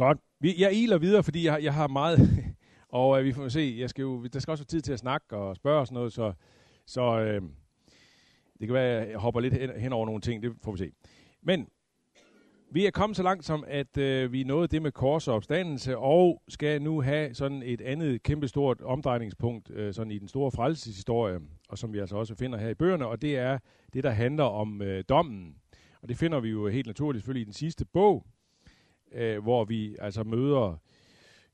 Godt. Vi, jeg iler videre, fordi jeg, jeg har meget, og øh, vi får se, jeg skal jo, der skal også være tid til at snakke og spørge og sådan noget, så, så øh, det kan være, at jeg hopper lidt hen, hen over nogle ting, det får vi se. Men vi er kommet så langt som, at øh, vi nåede det med kors og opstandelse, og skal nu have sådan et andet kæmpestort omdrejningspunkt øh, sådan i den store frelseshistorie, og som vi altså også finder her i bøgerne, og det er det, der handler om øh, dommen. Og det finder vi jo helt naturligt selvfølgelig i den sidste bog, øh, hvor vi altså møder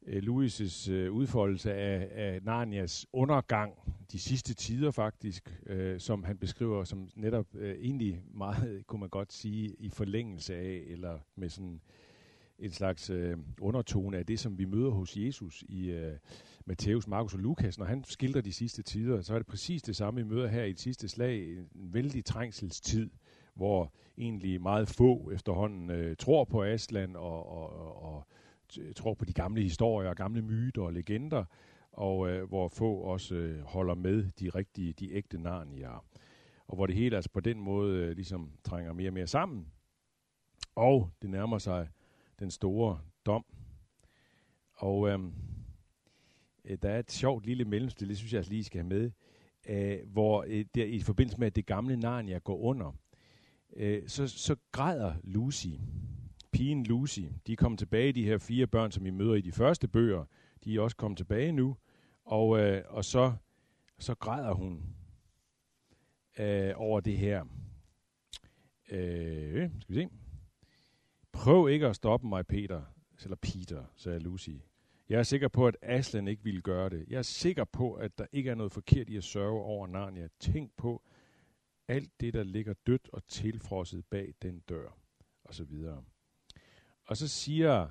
øh, Louis' øh, udfoldelse af, af Narnias undergang, de sidste tider faktisk, øh, som han beskriver som netop øh, egentlig meget, kunne man godt sige, i forlængelse af, eller med sådan en slags øh, undertone af det, som vi møder hos Jesus i øh, Matthæus, Markus og Lukas. Når han skildrer de sidste tider, så er det præcis det samme, vi møder her i det sidste slag. En vældig trængselstid, hvor egentlig meget få efterhånden øh, tror på Aslan og, og, og, og tror på de gamle historier, gamle myter og legender, og øh, hvor få også øh, holder med de rigtige, de ægte narnier. Og hvor det hele altså på den måde øh, ligesom trænger mere og mere sammen. Og det nærmer sig den store dom. Og øh, øh der er et sjovt lille mellemstil, det synes jeg altså lige skal have med, øh, hvor øh, der, i forbindelse med, at det gamle Narnia går under, øh, så, så græder Lucy, pigen Lucy. De er kommet tilbage, de her fire børn, som vi møder i de første bøger. De er også kommet tilbage nu. Og, øh, og så, så græder hun øh, over det her. Øh, skal vi se. Prøv ikke at stoppe mig, Peter, eller Peter, sagde Lucy. Jeg er sikker på, at Aslan ikke ville gøre det. Jeg er sikker på, at der ikke er noget forkert i at sørge over Narnia. Tænk på alt det, der ligger dødt og tilfrosset bag den dør, og så videre. Og så siger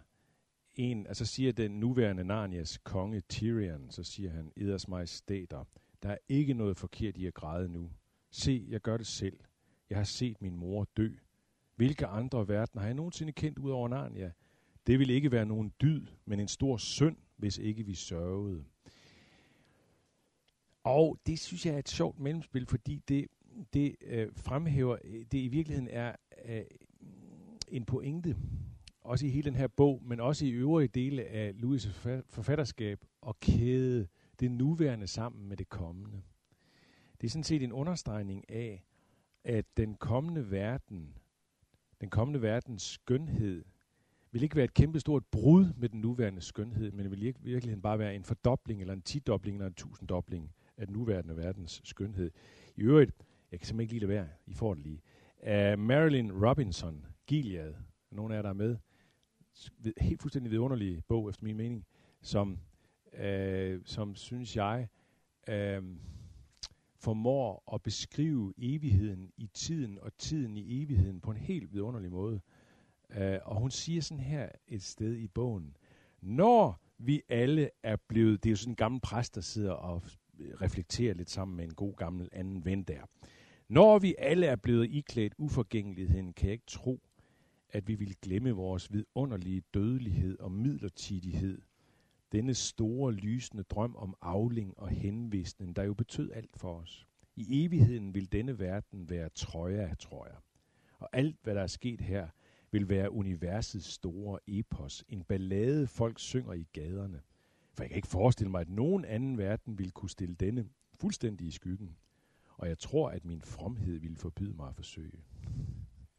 en, altså siger den nuværende Narnias konge Tyrion, så siger han, Eders majestæter, der er ikke noget forkert i at græde nu. Se, jeg gør det selv. Jeg har set min mor dø. Hvilke andre verdener har jeg nogensinde kendt ud over Narnia? Det ville ikke være nogen dyd, men en stor synd, hvis ikke vi sørgede. Og det synes jeg er et sjovt mellemspil, fordi det, det øh, fremhæver, det i virkeligheden er øh, en pointe også i hele den her bog, men også i øvrige dele af Louis' forfatterskab, og kæde det nuværende sammen med det kommende. Det er sådan set en understregning af, at den kommende verden, den kommende verdens skønhed, vil ikke være et kæmpestort brud med den nuværende skønhed, men vil i virkeligheden bare være en fordobling, eller en tidobling, eller en tusinddobling af den nuværende verdens skønhed. I øvrigt, jeg kan simpelthen ikke lide det være, I får det lige, Uh, Marilyn Robinson, Gilead, nogle af jer, der er med, helt fuldstændig vidunderlig bog, efter min mening, som, uh, som synes jeg, uh, formår at beskrive evigheden i tiden og tiden i evigheden på en helt vidunderlig måde. Uh, og hun siger sådan her et sted i bogen, når vi alle er blevet, det er jo sådan en gammel præst, der sidder og reflekterer lidt sammen med en god gammel anden ven der. Når vi alle er blevet iklædt uforgængeligheden, kan jeg ikke tro, at vi vil glemme vores vidunderlige dødelighed og midlertidighed. Denne store, lysende drøm om afling og henvisning, der jo betød alt for os. I evigheden vil denne verden være trøja, tror jeg. Og alt, hvad der er sket her, vil være universets store epos. En ballade, folk synger i gaderne. For jeg kan ikke forestille mig, at nogen anden verden ville kunne stille denne fuldstændig i skyggen. Og jeg tror, at min fromhed ville forbyde mig at forsøge.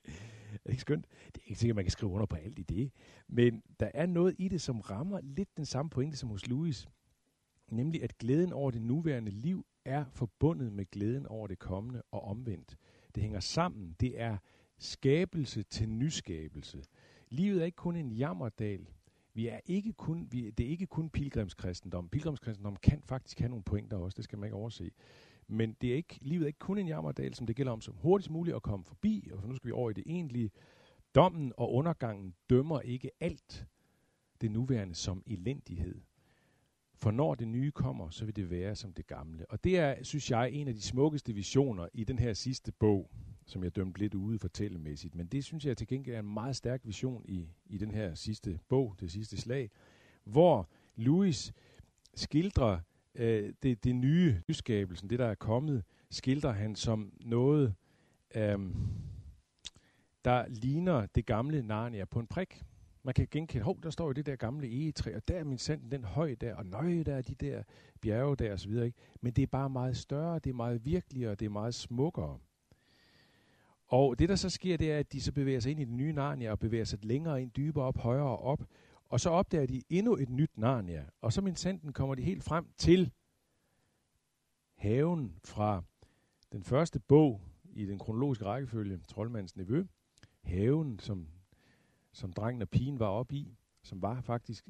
er det ikke skønt? Det er ikke sikkert, at man kan skrive under på alt i det. Men der er noget i det, som rammer lidt den samme pointe som hos Louis. Nemlig, at glæden over det nuværende liv er forbundet med glæden over det kommende og omvendt. Det hænger sammen. Det er skabelse til nyskabelse. Livet er ikke kun en jammerdal. Vi er ikke kun, vi, det er ikke kun pilgrimskristendom. Pilgrimskristendom kan faktisk have nogle pointer også, det skal man ikke overse. Men det er ikke, livet er ikke kun en jammerdal, som det gælder om som hurtigst muligt at komme forbi, og så nu skal vi over i det egentlige. Dommen og undergangen dømmer ikke alt det nuværende som elendighed. For når det nye kommer, så vil det være som det gamle. Og det er, synes jeg, en af de smukkeste visioner i den her sidste bog, som jeg dømte lidt ude fortællemæssigt. Men det synes jeg til gengæld er en meget stærk vision i, i den her sidste bog, det sidste slag, hvor Louis skildrer øh, det, det nye nyskabelsen, det der er kommet, skildrer han som noget, øh, der ligner det gamle Narnia på en prik. Man kan genkende, hov, der står jo det der gamle egetræ, og der er min sand, den høj der, og nøje, der er de der bjerge der, og så videre. Ikke? Men det er bare meget større, det er meget virkeligere, det er meget smukkere. Og det, der så sker, det er, at de så bevæger sig ind i den nye Narnia, og bevæger sig længere ind, dybere op, højere op, og så opdager de endnu et nyt Narnia. Og så min sanden kommer de helt frem til haven fra den første bog i den kronologiske rækkefølge, Troldmandens Nevø. Haven, som, som drengen og pigen var op i, som var faktisk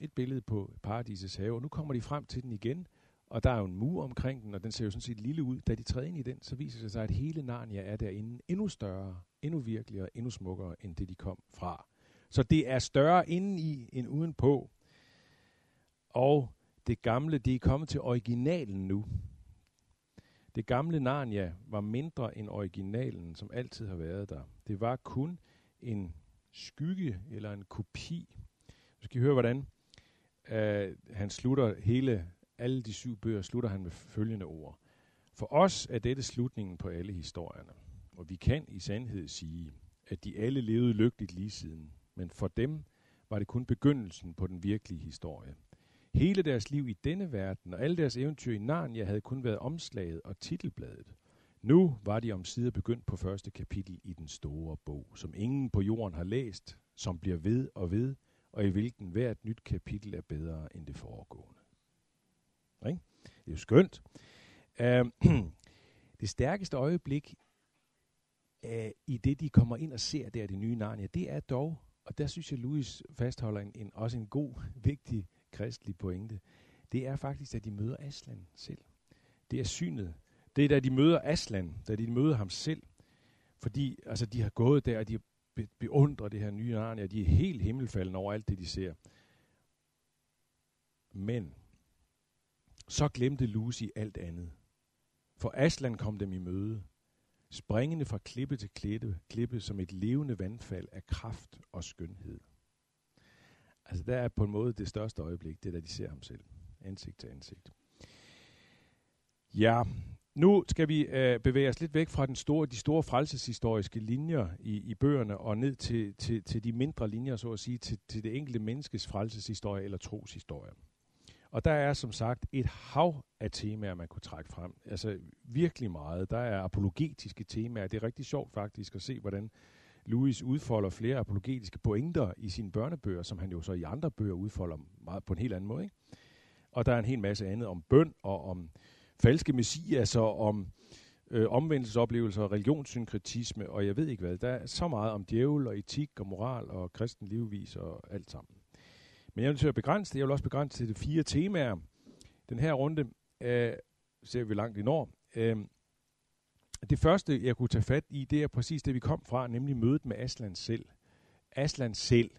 et billede på paradisets have. Og nu kommer de frem til den igen, og der er jo en mur omkring den, og den ser jo sådan set lille ud. Da de træder ind i den, så viser det sig, at hele Narnia er derinde endnu større, endnu virkeligere, endnu smukkere, end det de kom fra. Så det er større indeni end udenpå. Og det gamle, det er kommet til originalen nu. Det gamle Narnia var mindre end originalen, som altid har været der. Det var kun en skygge eller en kopi. Nu skal I høre, hvordan uh, han slutter hele, alle de syv bøger, slutter han med følgende ord. For os er dette slutningen på alle historierne, og vi kan i sandhed sige, at de alle levede lykkeligt lige siden, men for dem var det kun begyndelsen på den virkelige historie. Hele deres liv i denne verden og alle deres eventyr i Narnia havde kun været omslaget og titelbladet. Nu var de om sider begyndt på første kapitel i den store bog, som ingen på jorden har læst, som bliver ved og ved, og i hvilken hvert nyt kapitel er bedre end det foregående. Ikke? Det er jo skønt. Uh, det stærkeste øjeblik uh, i det, de kommer ind og ser der det nye Narnia, det er dog, og der synes jeg, Louis fastholder en, en, også en god, vigtig kristelig pointe, det er faktisk, at de møder Aslan selv. Det er synet. Det er, da de møder Aslan, da de møder ham selv. Fordi altså, de har gået der, og de beundrer det her nye Narnia, de er helt himmelfaldende over alt det, de ser. Men så glemte Lucy alt andet. For Aslan kom dem i møde, springende fra klippe til klippe, klippe som et levende vandfald af kraft og skønhed. Altså der er på en måde det største øjeblik, det er da de ser ham selv, ansigt til ansigt. Ja, nu skal vi øh, bevæge os lidt væk fra den store, de store frelseshistoriske linjer i, i bøgerne og ned til, til, til de mindre linjer, så at sige, til, til det enkelte menneskes frelseshistorie eller troshistorie. Og der er som sagt et hav af temaer, man kunne trække frem. Altså virkelig meget. Der er apologetiske temaer. Det er rigtig sjovt faktisk at se, hvordan Louis udfolder flere apologetiske pointer i sine børnebøger, som han jo så i andre bøger udfolder meget på en helt anden måde. Ikke? Og der er en hel masse andet om bøn og om falske messias og om øh, omvendelsesoplevelser og religionssynkretisme og jeg ved ikke hvad. Der er så meget om djævel og etik og moral og kristen livvis og alt sammen. Men jeg vil til at begrænse det. Jeg vil også begrænse til de fire temaer. Den her runde øh, ser vi langt i nord. Øh, det første, jeg kunne tage fat i, det er præcis det, vi kom fra, nemlig mødet med Aslan selv. Aslan selv.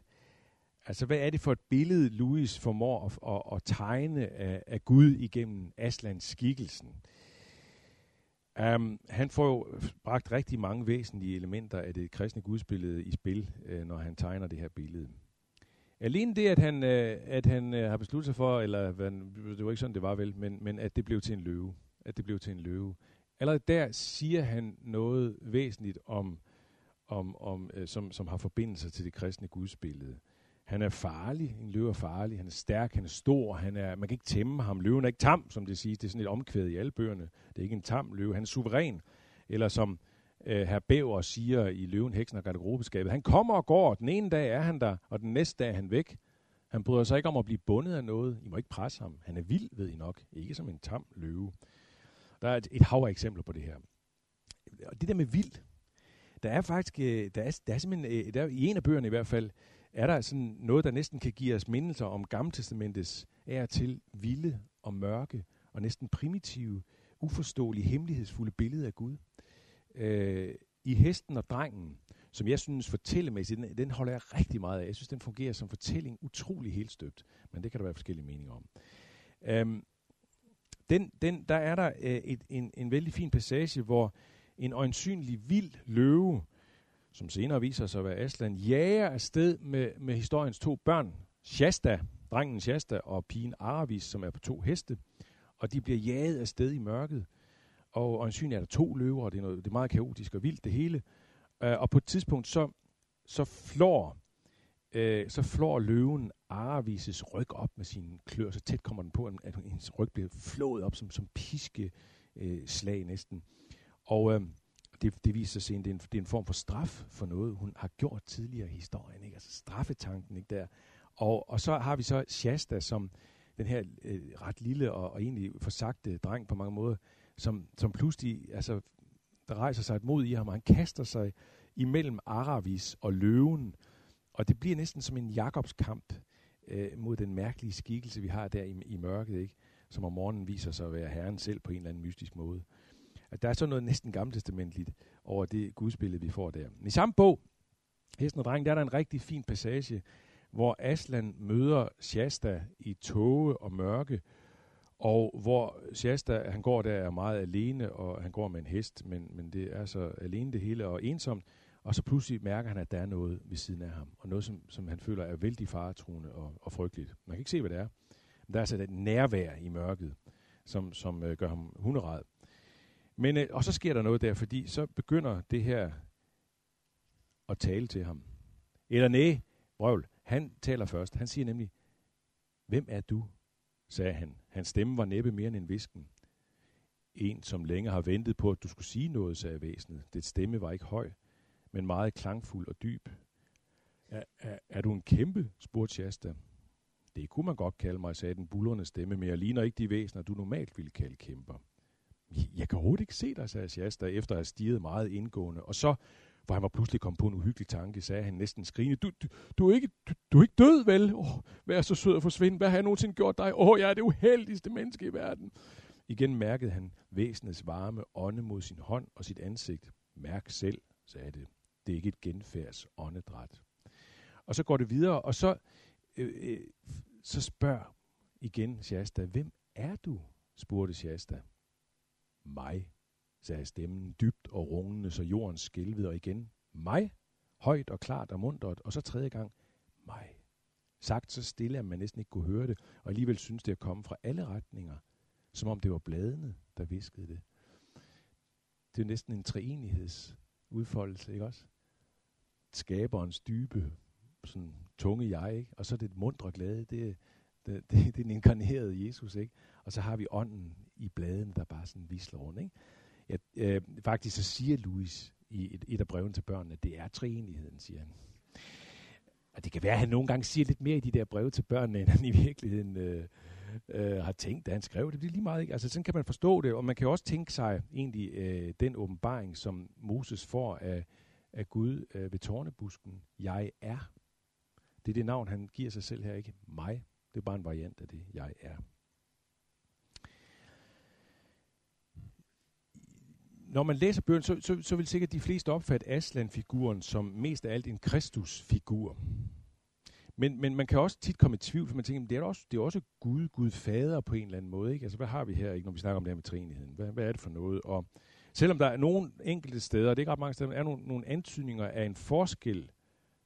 Altså, hvad er det for et billede, Louis formår at, at, at tegne af, af Gud igennem Aslans skikkelsen? Um, han får jo bragt rigtig mange væsentlige elementer af det kristne gudsbillede i spil, øh, når han tegner det her billede. Alene det, at han, øh, at han øh, har besluttet sig for, eller det var ikke sådan, det var vel, men, men at det blev til en løve. At det blev til en løve. Allerede der siger han noget væsentligt om, om, om øh, som, som har forbindelse til det kristne gudsbillede. Han er farlig, en løve er farlig, han er stærk, han er stor, han er, man kan ikke tæmme ham. Løven er ikke tam, som det siges. Det er sådan et omkvæd i alle bøgerne. Det er ikke en tam løve, han er suveræn. Eller som øh, herr Bæver siger i Løven, Heksen og Garderobeskabet, han kommer og går, den ene dag er han der, og den næste dag er han væk. Han bryder sig ikke om at blive bundet af noget. I må ikke presse ham. Han er vild, ved I nok. Ikke som en tam løve. Der er et, et hav af eksempler på det her. Og det der med vild, der er faktisk, øh, der er, der er simpelthen, øh, der, i en af bøgerne i hvert fald, er der sådan noget, der næsten kan give os mindelser om Gammeltestamentets er til vilde og mørke og næsten primitive, uforståelige, hemmelighedsfulde billede af Gud. Øh, I Hesten og Drengen, som jeg synes fortællemæssigt, den, den holder jeg rigtig meget af. Jeg synes, den fungerer som fortælling utrolig helt støbt, men det kan der være forskellige meninger om. Øhm, den, den, der er der øh, et, en, en vældig fin passage, hvor en øjensynlig vild løve, som senere viser sig at være Aslan, jager afsted med, med historiens to børn, Shasta, drengen Shasta og pigen Aravis, som er på to heste, og de bliver jaget afsted i mørket. Og øjensynligt er der to løver, og det er, noget, det er meget kaotisk og vildt det hele. Uh, og på et tidspunkt så, så flår øh, så flår løven Aravises ryg op med sine klør, så tæt kommer den på, at hendes ryg bliver flået op som, som piske øh, slag næsten. Og øh, det, det viser sig, at det er, en, det er en form for straf for noget, hun har gjort tidligere i historien. Ikke? Altså straffetanken ikke der. Og, og så har vi så Shasta, som den her øh, ret lille og, og egentlig forsagte dreng på mange måder, som, som pludselig, altså, der rejser sig et mod i ham, og han kaster sig imellem Aravis og løven, og det bliver næsten som en Jakobskamp øh, mod den mærkelige skikkelse, vi har der i, i mørket, ikke? som om morgenen viser sig at være Herren selv på en eller anden mystisk måde. At der er sådan noget næsten gammeltestamentligt over det gudsbillede, vi får der. Men I samme bog, Hesten og Drengen, der er der en rigtig fin passage, hvor Aslan møder Shasta i tåge og mørke, og hvor Shasta, han går der er meget alene, og han går med en hest, men, men det er så alene det hele og ensomt, og så pludselig mærker han, at der er noget ved siden af ham, og noget, som, som han føler er vældig faretruende og, og frygteligt. Man kan ikke se, hvad det er. Men der er altså et nærvær i mørket, som, som øh, gør ham hunderad. Men, øh, og så sker der noget der, fordi så begynder det her at tale til ham. Eller nej, vrøvl, han taler først. Han siger nemlig, hvem er du? Sagde han. Hans stemme var næppe mere end en visken. En, som længe har ventet på, at du skulle sige noget, sagde væsenet. Det stemme var ikke høj, men meget klangfuld og dyb. Er, er, er du en kæmpe? spurgte Shasta. Det kunne man godt kalde mig, sagde den bullerne stemme, men jeg ligner ikke de væsener, du normalt ville kalde kæmper. Jeg kan overhovedet ikke se dig, sagde Shasta, efter at have stiget meget indgående. Og så, hvor han var pludselig kommet på en uhyggelig tanke, sagde han næsten skrigende, du, du, du, er, ikke, du, du er ikke død, vel? Oh, vær så sød at forsvinde. Hvad har jeg nogensinde gjort dig? Åh, oh, jeg er det uheldigste menneske i verden. Igen mærkede han væsenets varme ånde mod sin hånd og sit ansigt. Mærk selv, sagde det. Det er ikke et genfærds åndedræt. Og så går det videre, og så, øh, øh, så spørger igen Shasta, hvem er du? spurgte Shasta. Mig, sagde stemmen dybt og rungende, så jorden skælvede, og igen, mig, højt og klart og mundret, og så tredje gang, mig. Sagt så stille, at man næsten ikke kunne høre det, og alligevel synes det at komme fra alle retninger, som om det var bladene, der viskede det. Det er næsten en treenigheds udfoldelse, ikke også? Skaberens dybe, sådan tunge jeg, ikke? Og så det mundre glade, det, det, det, det er den inkarnerede Jesus, ikke? Og så har vi ånden i bladene, der bare sådan visler rundt, ikke? Øh, faktisk så siger Louis i et, et af brevene til børnene, det er treenigheden, siger han. Og det kan være, at han nogle gange siger lidt mere i de der breve til børnene, end han i virkeligheden øh, øh, har tænkt, da han skrev det. Det er lige meget, ikke? Altså sådan kan man forstå det, og man kan også tænke sig egentlig øh, den åbenbaring, som Moses får af, af Gud øh, ved tårnebusken. Jeg er. Det er det navn, han giver sig selv her, ikke? Mig. Det er bare en variant af det, jeg er. Når man læser bøgerne, så, så, så vil sikkert de fleste opfatte Aslan-figuren som mest af alt en Kristus-figur. Men, men man kan også tit komme i tvivl, for man tænker, det er også, det er også Gud, Gud fader på en eller anden måde. Ikke? Altså, hvad har vi her, ikke, når vi snakker om det her med trinigheden? Hvad, hvad er det for noget? Og selvom der er nogle enkelte steder, det er ikke ret mange steder, men er nogle, nogle antydninger af en forskel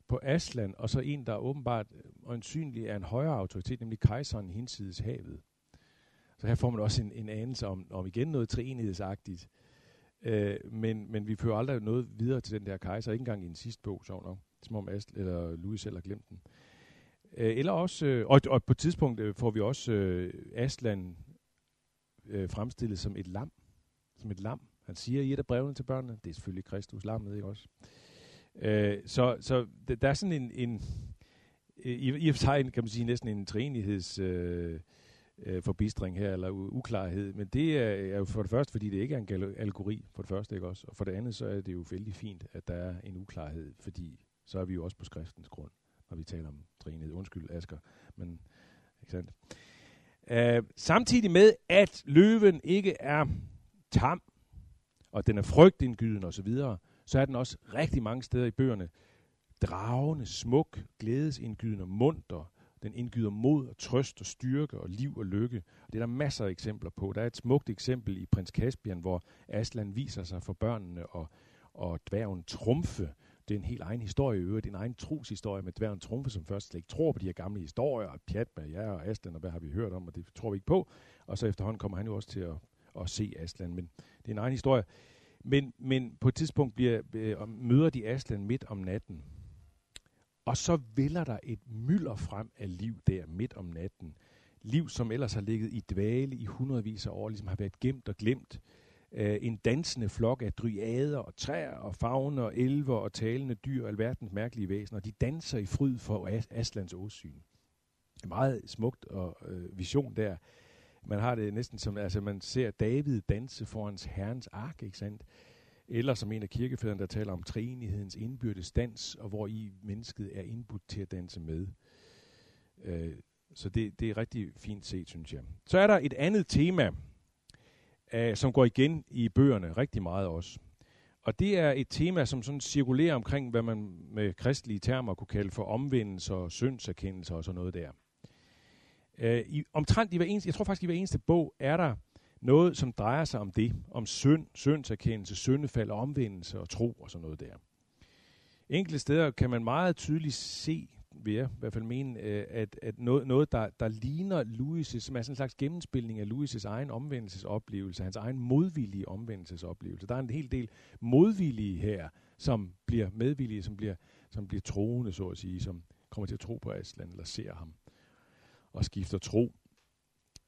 på Aslan, og så en, der åbenbart øjensynlig er en højere autoritet, nemlig kejseren hinsides havet. Så her får man også en, en anelse om, om igen noget treenighedsagtigt. Øh, men, men vi fører aldrig noget videre til den der kejser, ikke engang i den sidste bog, så nok, som om Asl eller Louis selv har glemt den. Øh, eller også, øh, og, og på et tidspunkt øh, får vi også øh, Aslan øh, fremstillet som et lam. Som et lam. Han siger i et af brevene til børnene, det er selvfølgelig Kristus lammet, ikke også? Øh, så så der er sådan en, en i, i og for sig kan man sige næsten en træenigheds øh, øh, forbistring her, eller uklarhed. Men det er, er jo for det første, fordi det ikke er en algori, for det første, ikke også? Og for det andet, så er det jo vældig fint, at der er en uklarhed, fordi så er vi jo også på skriftens grund, når vi taler om trinhed. Undskyld, Asger, men ikke sandt? Øh, samtidig med, at løven ikke er tam, og den er frygtindgydende osv., så, så er den også rigtig mange steder i bøgerne dragende, smuk, glædesindgydende, munter, den indgyder mod og trøst og styrke og liv og lykke. Og det er der masser af eksempler på. Der er et smukt eksempel i Prins Caspian, hvor Aslan viser sig for børnene og, og dværgen Trumfe. Det er en helt egen historie i øvrigt, en egen troshistorie med dværgen Trumfe, som først slet ikke tror på de her gamle historier, og pjat med jer og Aslan, og hvad har vi hørt om, og det tror vi ikke på. Og så efterhånden kommer han jo også til at, at se Aslan, men det er en egen historie. Men, men på et tidspunkt bliver, øh, møder de Aslan midt om natten, og så vælger der et mylder frem af liv der midt om natten. Liv, som ellers har ligget i dvale i hundredvis af år, ligesom har været gemt og glemt. Uh, en dansende flok af dryader og træer og fagner og elver og talende dyr og alverdens mærkelige væsener. De danser i fryd for As- Aslands åsyn. En meget smukt og uh, vision der. Man har det næsten som, altså man ser David danse foran herrens ark, ikke sandt? Eller som en af kirkefædrene, der taler om treenighedens indbyrdes dans, og hvor i mennesket er indbudt til at danse med. Øh, så det, det er rigtig fint set, synes jeg. Så er der et andet tema, øh, som går igen i bøgerne rigtig meget også. Og det er et tema, som sådan cirkulerer omkring, hvad man med kristelige termer kunne kalde for omvendelse og syndserkendelse og sådan noget der. Øh, i, omtrent i hver eneste, jeg tror faktisk i hver eneste bog, er der noget, som drejer sig om det. Om synd, syndserkendelse, syndefald, og omvendelse og tro og sådan noget der. Enkelte steder kan man meget tydeligt se, vil jeg i hvert fald mene, øh, at, at noget, noget der, der ligner Louis' som er sådan en slags gennemspilning af Louis' egen omvendelsesoplevelse, hans egen modvillige omvendelsesoplevelse. Der er en hel del modvillige her, som bliver medvillige, som bliver, som bliver troende, så at sige, som kommer til at tro på Aslan, eller ser ham og skifter tro.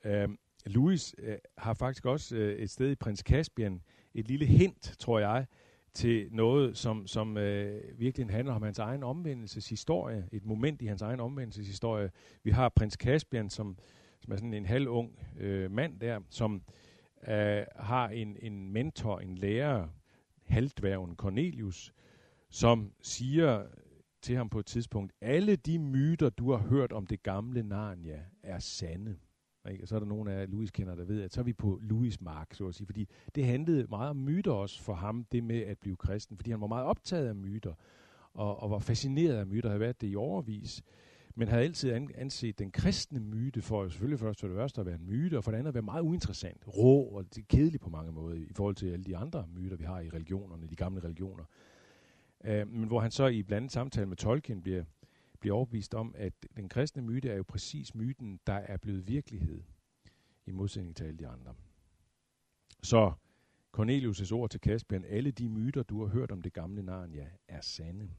Uh, Louis øh, har faktisk også øh, et sted i Prins Caspian et lille hint, tror jeg, til noget, som, som øh, virkelig handler om hans egen omvendelseshistorie, et moment i hans egen omvendelseshistorie. Vi har Prins Caspian, som, som er sådan en halvung øh, mand der, som øh, har en, en mentor, en lærer, halvdværgen Cornelius, som siger til ham på et tidspunkt, alle de myter, du har hørt om det gamle Narnia, er sande. Ikke? Og så er der nogle af Louis kender, der ved, at så er vi på Louis mark, så at sige. Fordi det handlede meget om myter også for ham, det med at blive kristen. Fordi han var meget optaget af myter, og, og var fascineret af myter, havde været det i overvis. Men havde altid anset den kristne myte for, selvfølgelig først for det første at være en myte, og for det andet at være meget uinteressant, rå og kedelig på mange måder, i forhold til alle de andre myter, vi har i religionerne, de gamle religioner. Uh, men hvor han så i blandet samtale med Tolkien bliver, bliver overbevist om, at den kristne myte er jo præcis myten, der er blevet virkelighed, i modsætning til alle de andre. Så Cornelius' ord til Caspian, alle de myter, du har hørt om det gamle Narnia, er sande.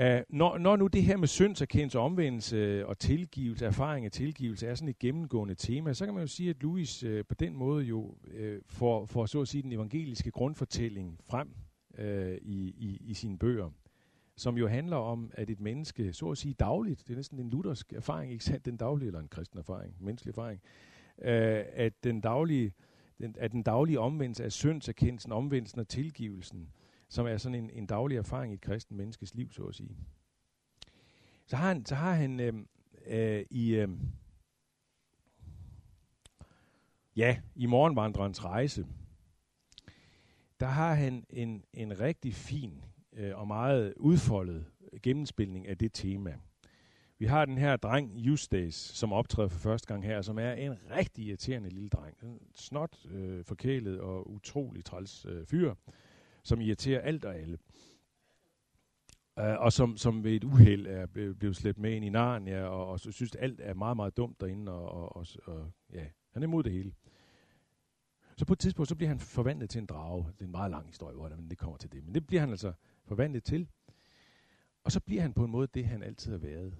Uh, når, når nu det her med syndserkendelse, omvendelse og tilgivelse, erfaring af tilgivelse, er sådan et gennemgående tema, så kan man jo sige, at Louis uh, på den måde jo uh, får, får så at sige den evangeliske grundfortælling frem uh, i, i, i sine bøger, som jo handler om, at et menneske, så at sige dagligt, det er næsten en luthersk erfaring, ikke sandt, den daglige, eller en kristen erfaring, menneskelig erfaring, øh, at den daglige, den, at den daglige omvendelse af syndserkendelsen, omvendelsen og tilgivelsen, som er sådan en, en daglig erfaring i et kristen menneskes liv, så at sige. Så har han, så har han øh, øh, i, øh, ja, i morgenvandrerens rejse, der har han en, en rigtig fin øh, og meget udfoldet gennemspilning af det tema. Vi har den her dreng, Eustace, som optræder for første gang her, som er en rigtig irriterende lille dreng. En snot, øh, forkælet og utrolig træls øh, fyr, som irriterer alt og alle. Uh, og som, som ved et uheld er blevet, slæbt med ind i Narnia, og, og så synes, at alt er meget, meget dumt derinde, og, og, og, og ja, han er imod det hele. Så på et tidspunkt, så bliver han forvandlet til en drage. Det er en meget lang historie, hvordan det kommer til det. Men det bliver han altså forvandlet til. Og så bliver han på en måde det, han altid har været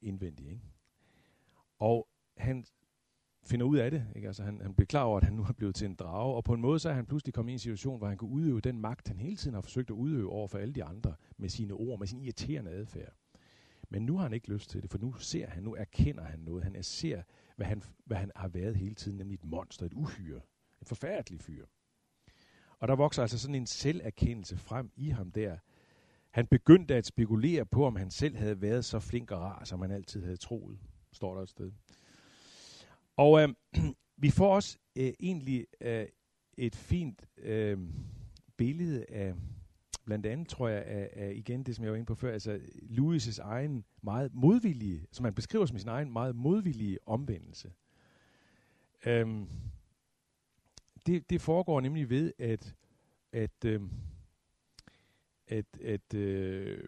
indvendig. Ikke? Og han finder ud af det. Ikke? Altså han, han bliver klar over, at han nu er blevet til en drage, og på en måde så er han pludselig kommet i en situation, hvor han kan udøve den magt, han hele tiden har forsøgt at udøve over for alle de andre, med sine ord, med sin irriterende adfærd. Men nu har han ikke lyst til det, for nu ser han, nu erkender han noget. Han ser, hvad han, hvad han har været hele tiden, nemlig et monster, et uhyre, en forfærdelig fyr. Og der vokser altså sådan en selverkendelse frem i ham der. Han begyndte at spekulere på, om han selv havde været så flink og rar, som han altid havde troet, står der et sted. Og øh, vi får også øh, egentlig øh, et fint øh, billede af, blandt andet tror jeg, af, af igen det, som jeg var inde på før, altså Louis' egen meget modvillige, som han beskriver som sin egen meget modvillige omvendelse. Øhm, det, det foregår nemlig ved, at, at, øh, at, at øh,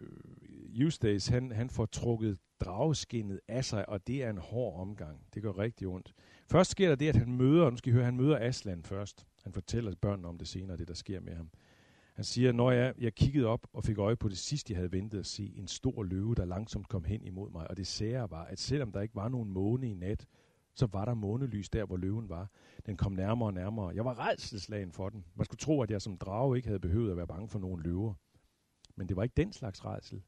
Eustace, han, han får trukket drageskinnet af sig, og det er en hård omgang. Det gør rigtig ondt. Først sker der det, at han møder, nu skal I høre, han møder Aslan først. Han fortæller børnene om det senere, det der sker med ham. Han siger, når jeg, jeg kiggede op og fik øje på det sidste, jeg havde ventet at se, en stor løve, der langsomt kom hen imod mig. Og det sære var, at selvom der ikke var nogen måne i nat, så var der månelys der, hvor løven var. Den kom nærmere og nærmere. Jeg var redselslagen for den. Man skulle tro, at jeg som drage ikke havde behøvet at være bange for nogen løver. Men det var ikke den slags redsel.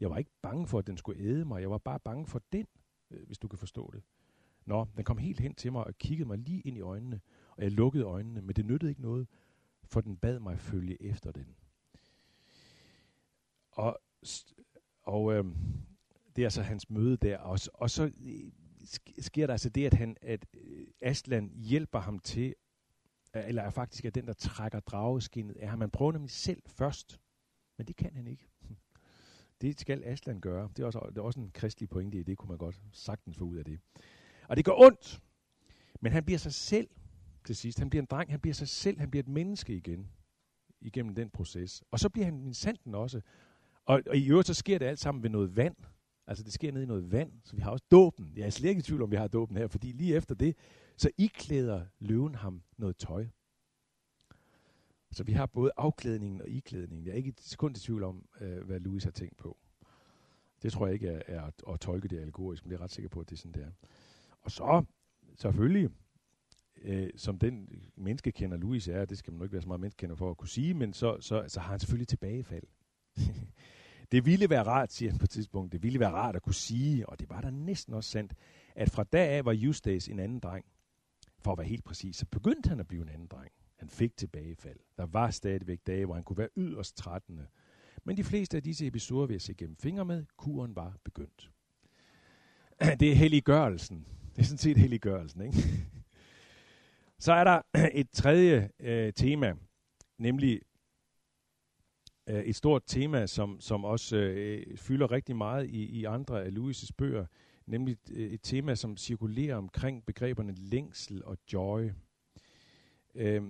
Jeg var ikke bange for, at den skulle æde mig. Jeg var bare bange for den, øh, hvis du kan forstå det. Nå, den kom helt hen til mig og kiggede mig lige ind i øjnene, og jeg lukkede øjnene, men det nyttede ikke noget, for den bad mig følge efter den. Og, og øh, det er altså hans møde der, og, og så øh, sker der altså det, at, han, at øh, Aslan hjælper ham til, eller er faktisk er den, der trækker drageskinnet af ham. Man prøver nemlig selv først, men det kan han ikke. Det skal Aslan gøre. Det er også, det er også en kristelig pointe i det, kunne man godt sagtens få ud af det. Og det gør ondt, men han bliver sig selv til sidst. Han bliver en dreng, han bliver sig selv, han bliver et menneske igen igennem den proces. Og så bliver han min sanden også. Og, og i øvrigt så sker det alt sammen ved noget vand. Altså det sker ned i noget vand, så vi har også dåben. Jeg er slet ikke i tvivl om, vi har dåben her, fordi lige efter det, så iklæder løven ham noget tøj. Så vi har både afklædningen og iklædningen. Jeg er ikke et sekund i tvivl om, øh, hvad Louis har tænkt på. Det tror jeg ikke er, er at, at tolke det allegorisk, men jeg er ret sikker på, at det er sådan, det er. Og så, selvfølgelig, øh, som den menneskekender Louis er, det skal man nok ikke være så meget menneskekender for at kunne sige, men så, så, så har han selvfølgelig tilbagefald. det ville være rart, siger han på et tidspunkt, det ville være rart at kunne sige, og det var da næsten også sandt, at fra dag af var Eustace en anden dreng. For at være helt præcis, så begyndte han at blive en anden dreng. Han fik tilbagefald. Der var stadigvæk dage, hvor han kunne være yderst trættende. Men de fleste af disse episoder vil jeg se gennem fingre med. Kuren var begyndt. Det er helliggørelsen. Det er sådan set helliggørelsen, ikke? Så er der et tredje øh, tema, nemlig øh, et stort tema, som, som også øh, fylder rigtig meget i, i andre af Louis' bøger, nemlig et, et tema, som cirkulerer omkring begreberne længsel og joy. Øh,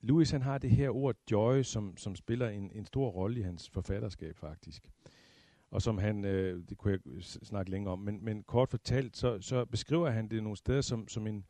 Louis han har det her ord joy, som, som spiller en, en stor rolle i hans forfatterskab faktisk. Og som han, øh, det kunne jeg snakke længere om, men, men kort fortalt, så, så beskriver han det nogle steder som, som en,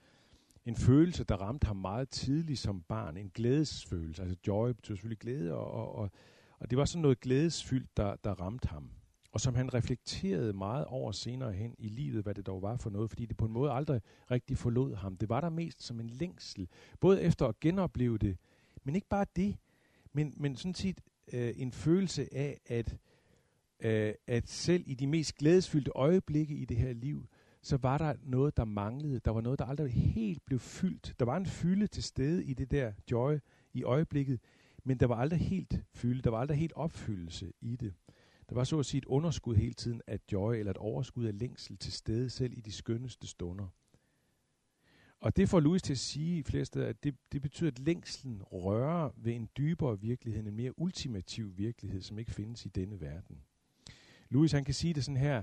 en følelse, der ramte ham meget tidligt som barn. En glædesfølelse. Altså joy betyder selvfølgelig glæde, og, og, og, og det var sådan noget glædesfyldt, der, der ramte ham. Og som han reflekterede meget over senere hen i livet, hvad det dog var for noget, fordi det på en måde aldrig rigtig forlod ham. Det var der mest som en længsel, både efter at genopleve det, men ikke bare det, men, men sådan set øh, en følelse af, at, øh, at selv i de mest glædesfyldte øjeblikke i det her liv, så var der noget, der manglede. Der var noget, der aldrig helt blev fyldt. Der var en fylde til stede i det der joy i øjeblikket, men der var aldrig helt fylde. Der var aldrig helt opfyldelse i det. Der var så at sige et underskud hele tiden af joy, eller et overskud af længsel til stede selv i de skønneste stunder. Og det får Louis til at sige flere steder, at det, det betyder, at længslen rører ved en dybere virkelighed, en mere ultimativ virkelighed, som ikke findes i denne verden. Louis han kan sige det sådan her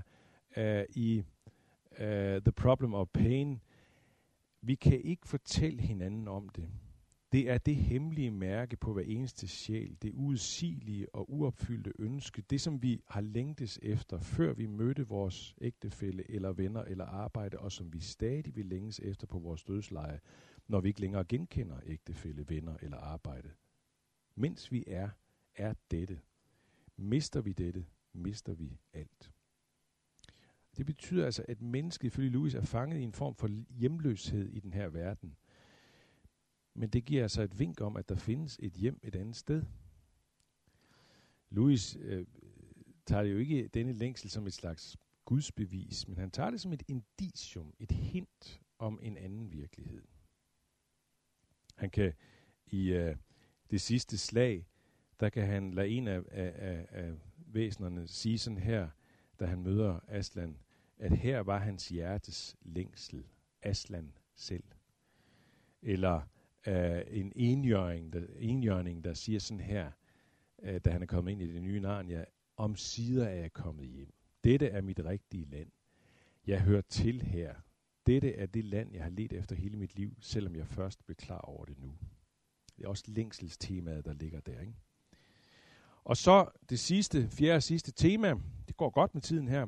uh, i uh, The Problem of Pain. Vi kan ikke fortælle hinanden om det. Det er det hemmelige mærke på hver eneste sjæl, det uudsigelige og uopfyldte ønske, det som vi har længtes efter, før vi mødte vores ægtefælle eller venner eller arbejde, og som vi stadig vil længes efter på vores dødsleje, når vi ikke længere genkender ægtefælle, venner eller arbejde. Mens vi er, er dette. Mister vi dette, mister vi alt. Det betyder altså, at mennesket ifølge Louis er fanget i en form for hjemløshed i den her verden. Men det giver altså et vink om, at der findes et hjem et andet sted. Louis øh, tager jo ikke denne længsel som et slags gudsbevis, men han tager det som et indicium, et hint om en anden virkelighed. Han kan i øh, det sidste slag, der kan han lade en af, af, af, af væsenerne sige sådan her, da han møder Aslan, at her var hans hjertes længsel, Aslan selv. Eller uh, en enjørning der, enjørning, der siger sådan her, uh, da han er kommet ind i det nye Narnia, om sider er jeg kommet hjem. Dette er mit rigtige land. Jeg hører til her. Dette er det land, jeg har let efter hele mit liv, selvom jeg først blev klar over det nu. Det er også længselstemaet, der ligger der. Ikke? Og så det sidste, fjerde og sidste tema, det går godt med tiden her,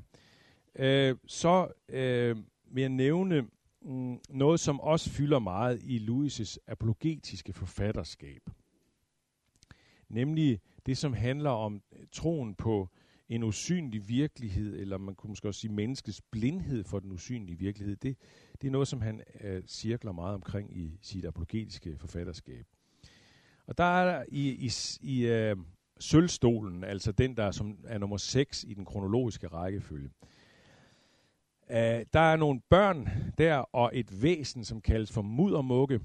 øh, så øh, vil jeg nævne mm, noget, som også fylder meget i Louis' apologetiske forfatterskab. nemlig det, som handler om øh, troen på en usynlig virkelighed, eller man kunne måske også sige menneskets blindhed for den usynlige virkelighed, det, det er noget, som han øh, cirkler meget omkring i sit apologetiske forfatterskab. Og der er der i, i, i øh, sølvstolen, altså den, der som er nummer 6 i den kronologiske rækkefølge, Uh, der er nogle børn der, og et væsen, som kaldes for muddermukke,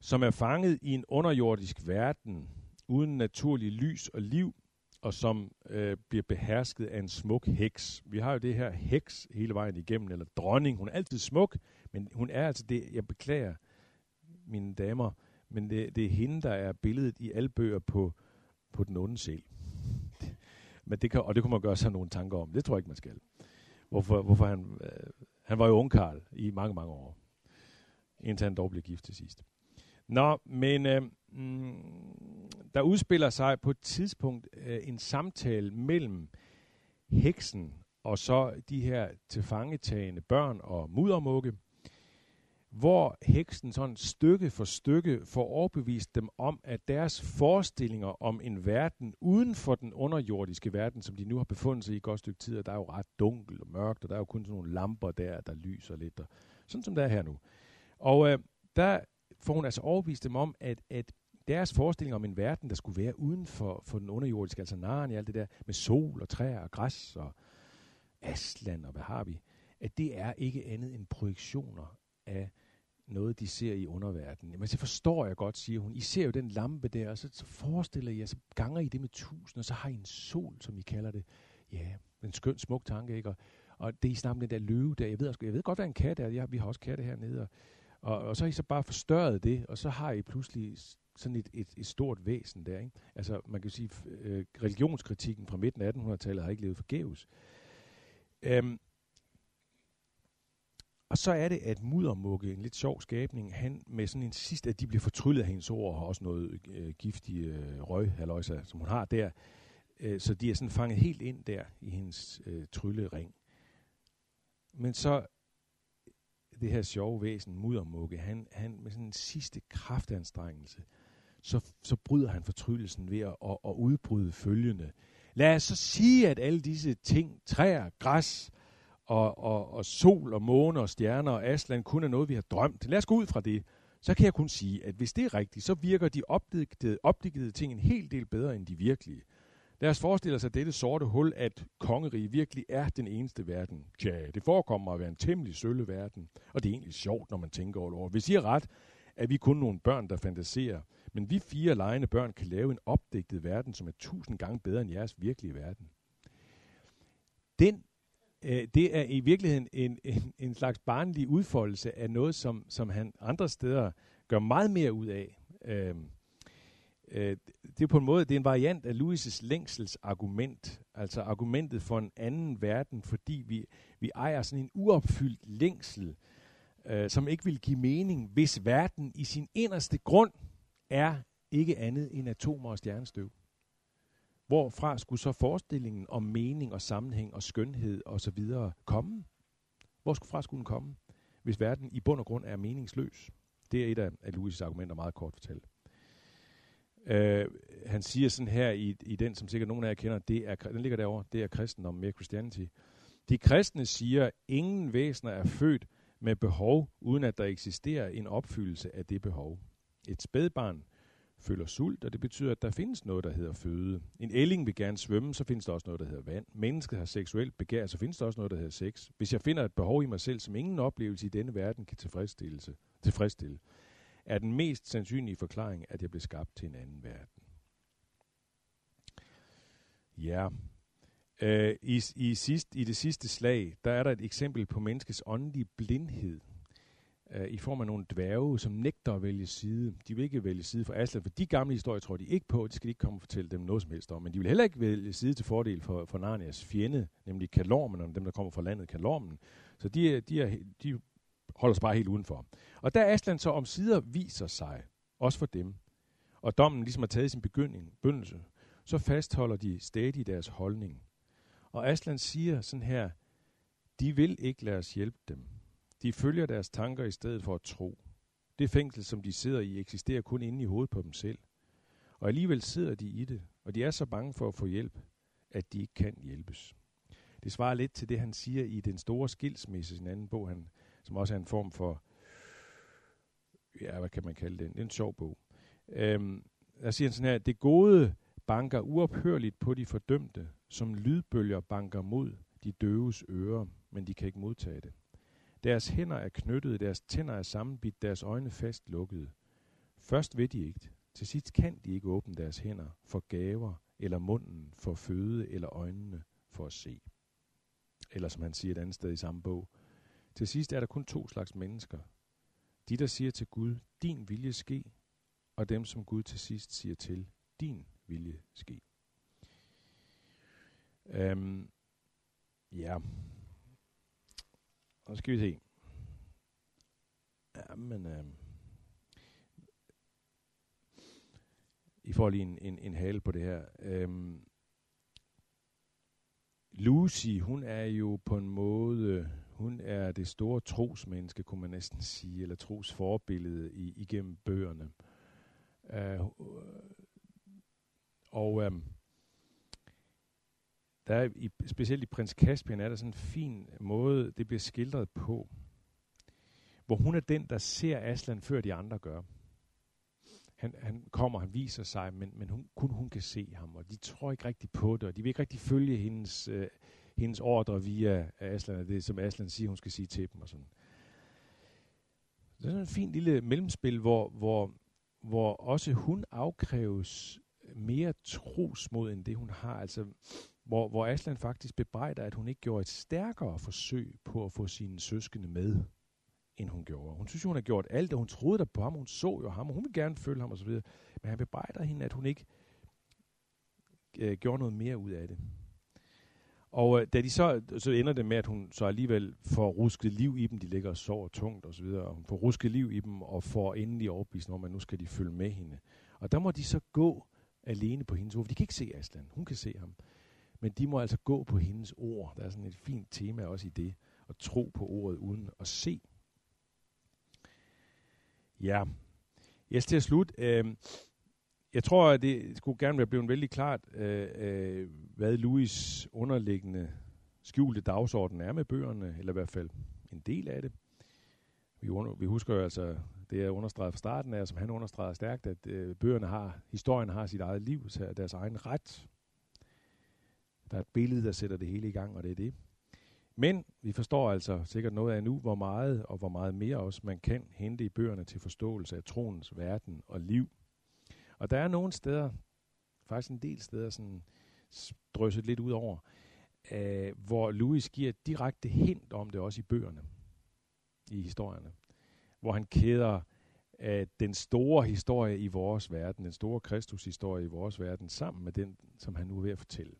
som er fanget i en underjordisk verden, uden naturlig lys og liv, og som øh, bliver behersket af en smuk heks. Vi har jo det her heks hele vejen igennem, eller dronning. Hun er altid smuk, men hun er altså det, jeg beklager, mine damer, men det, det er hende, der er billedet i alle bøger på, på den onde sjæl. men det kan, og det kunne man gøre sig nogle tanker om. Det tror jeg ikke, man skal. Hvorfor, hvorfor han, øh, han var jo ungkarl i mange, mange år. Indtil han dog blev gift til sidst. Nå, men øh, mm, der udspiller sig på et tidspunkt øh, en samtale mellem heksen og så de her tilfangetagende børn og muddermukke, hvor heksen sådan stykke for stykke får overbevist dem om, at deres forestillinger om en verden uden for den underjordiske verden, som de nu har befundet sig i et godt stykke tid, og der er jo ret dunkelt og mørkt, og der er jo kun sådan nogle lamper der, der lyser lidt, og sådan som det er her nu. Og øh, der får hun altså overbevist dem om, at, at deres forestilling om en verden, der skulle være uden for, for den underjordiske, altså naren i alt det der, med sol og træer og græs og asland og hvad har vi, at det er ikke andet end projektioner af noget, de ser i underverdenen. Jamen, så forstår jeg godt, siger hun. I ser jo den lampe der, og så, så forestiller I jer, så ganger I det med tusind, og så har I en sol, som I kalder det. Ja, en skøn, smuk tanke, ikke? Og, og det er I snakker den der løve der. Jeg ved, jeg ved godt, hvad en kat er. Jeg, vi har også katte hernede. Og, og, og så har I så bare forstørret det, og så har I pludselig sådan et, et, et stort væsen der. Ikke? Altså, man kan sige, øh, religionskritikken fra midten af 1800-tallet har ikke levet forgæves. Øhm, og så er det, at Muddermukke, en lidt sjov skabning, han med sådan en sidste, at de bliver fortryllet af hendes ord, og også noget øh, giftig øh, røghalløjsa, som hun har der. Øh, så de er sådan fanget helt ind der i hendes øh, tryllering. Men så det her sjove væsen, Muddermukke, han, han med sådan en sidste kraftanstrengelse, så, så bryder han fortryllelsen ved at, at, at udbryde følgende. Lad os så sige, at alle disse ting, træer, græs, og, og, og sol og måne og stjerner og Aslan kun er noget, vi har drømt. Lad os gå ud fra det. Så kan jeg kun sige, at hvis det er rigtigt, så virker de opdigtede, opdigtede ting en hel del bedre end de virkelige. Lad os forestille os, at dette sorte hul, at kongerige virkelig er den eneste verden. Tja, det forekommer at være en temmelig sølle verden, og det er egentlig sjovt, når man tænker over det. Hvis I er ret, at vi kun nogle børn, der fantaserer, men vi fire lejende børn kan lave en opdigtet verden, som er tusind gange bedre end jeres virkelige verden. Den øh, det er i virkeligheden en, en, en slags barnlig udfoldelse af noget, som, som han andre steder gør meget mere ud af. Øh, øh, det er på en måde det er en variant af Louis' længsels argument, altså argumentet for en anden verden, fordi vi, vi ejer sådan en uopfyldt længsel, øh, som ikke vil give mening, hvis verden i sin inderste grund er ikke andet end atomer og stjernestøv. Hvorfra skulle så forestillingen om mening og sammenhæng og skønhed og så videre komme? Hvorfra skulle den komme, hvis verden i bund og grund er meningsløs? Det er et af, af Louis' argumenter meget kort fortalt. Uh, han siger sådan her i, i den, som sikkert nogen af jer kender, det er, den ligger derovre, det er kristendom, mere Christianity. De kristne siger, ingen væsener er født med behov, uden at der eksisterer en opfyldelse af det behov. Et spædbarn føler sult, og det betyder, at der findes noget, der hedder føde. En ælling vil gerne svømme, så findes der også noget, der hedder vand. Mennesket har seksuelt begær, så findes der også noget, der hedder sex. Hvis jeg finder et behov i mig selv, som ingen oplevelse i denne verden kan tilfredsstille, tilfredsstille er den mest sandsynlige forklaring, at jeg blev skabt til en anden verden. Ja, øh, i, i, sidst, i det sidste slag, der er der et eksempel på menneskets åndelige blindhed – øh, i form af nogle dværge, som nægter at vælge side. De vil ikke vælge side for Aslan, for de gamle historier tror de ikke på, det skal de ikke komme og fortælle dem noget som helst om. Men de vil heller ikke vælge side til fordel for, for Narnias fjende, nemlig Kalormen, og dem, der kommer fra landet Kalormen. Så de, de, er, de holder sig bare helt udenfor. Og da Aslan så om sider viser sig, også for dem, og dommen ligesom har taget sin begyndelse, begyndelse, så fastholder de stadig deres holdning. Og Aslan siger sådan her, de vil ikke lade os hjælpe dem. De følger deres tanker i stedet for at tro. Det fængsel, som de sidder i, eksisterer kun inde i hovedet på dem selv. Og alligevel sidder de i det, og de er så bange for at få hjælp, at de ikke kan hjælpes. Det svarer lidt til det, han siger i Den Store Skilsmisse, sin anden bog, han, som også er en form for, ja, hvad kan man kalde det, en sjov bog. Øhm, der siger han sådan her, det gode banker uophørligt på de fordømte, som lydbølger banker mod de døves ører, men de kan ikke modtage det. Deres hænder er knyttet, deres tænder er sammenbidt, deres øjne fast lukkede. Først ved de ikke. Til sidst kan de ikke åbne deres hænder for gaver, eller munden for føde, eller øjnene for at se. Eller som han siger et andet sted i samme bog. Til sidst er der kun to slags mennesker. De, der siger til Gud, din vilje ske, og dem, som Gud til sidst siger til, din vilje ske. Øhm, ja. Nu skal vi se. Ja, men... Øh, I får lige en, en, en hale på det her. Um, Lucy, hun er jo på en måde, hun er det store trosmenneske, kunne man næsten sige, eller trosforbillede i, igennem bøgerne. Uh, og um, der er i, specielt i Prins Caspian er der sådan en fin måde, det bliver skildret på, hvor hun er den, der ser Aslan, før de andre gør. Han, han kommer, han viser sig, men, men hun, kun hun kan se ham, og de tror ikke rigtig på det, og de vil ikke rigtig følge hendes, øh, hendes ordre via Aslan, det som Aslan siger, hun skal sige til dem og sådan. Det er sådan en fin lille mellemspil, hvor, hvor, hvor også hun afkræves mere trosmod end det, hun har. Altså, hvor, hvor Aslan faktisk bebrejder, at hun ikke gjorde et stærkere forsøg på at få sine søskende med, end hun gjorde. Hun synes, hun har gjort alt, og hun troede der på ham, hun så jo ham, og hun vil gerne følge ham osv. Men han bebrejder hende, at hun ikke øh, gjorde noget mere ud af det. Og øh, da de så, så ender det med, at hun så alligevel får rusket liv i dem, de ligger og sover tungt osv., og, og hun får rusket liv i dem, og får endelig overbevist om, at nu skal de følge med hende. Og der må de så gå alene på hendes ord, for de kan ikke se Aslan, hun kan se ham. Men de må altså gå på hendes ord. Der er sådan et fint tema også i det, at tro på ordet uden at se. Ja, jeg skal til at slut. Øh, jeg tror, at det skulle gerne være blevet vældig klart, øh, øh, hvad Louis underliggende skjulte dagsorden er med bøgerne, eller i hvert fald en del af det. Vi, under, vi husker jo altså, det er understreget fra starten af, som han understreger stærkt, at øh, bøgerne har, historien har sit eget liv, så deres egen ret. Der er et billede, der sætter det hele i gang, og det er det. Men vi forstår altså sikkert noget af nu, hvor meget og hvor meget mere også man kan hente i bøgerne til forståelse af troens verden og liv. Og der er nogle steder, faktisk en del steder, sådan drysset lidt ud over, øh, hvor Louis giver direkte hint om det også i bøgerne, i historierne. Hvor han kæder øh, den store historie i vores verden, den store Kristushistorie i vores verden, sammen med den, som han nu er ved at fortælle.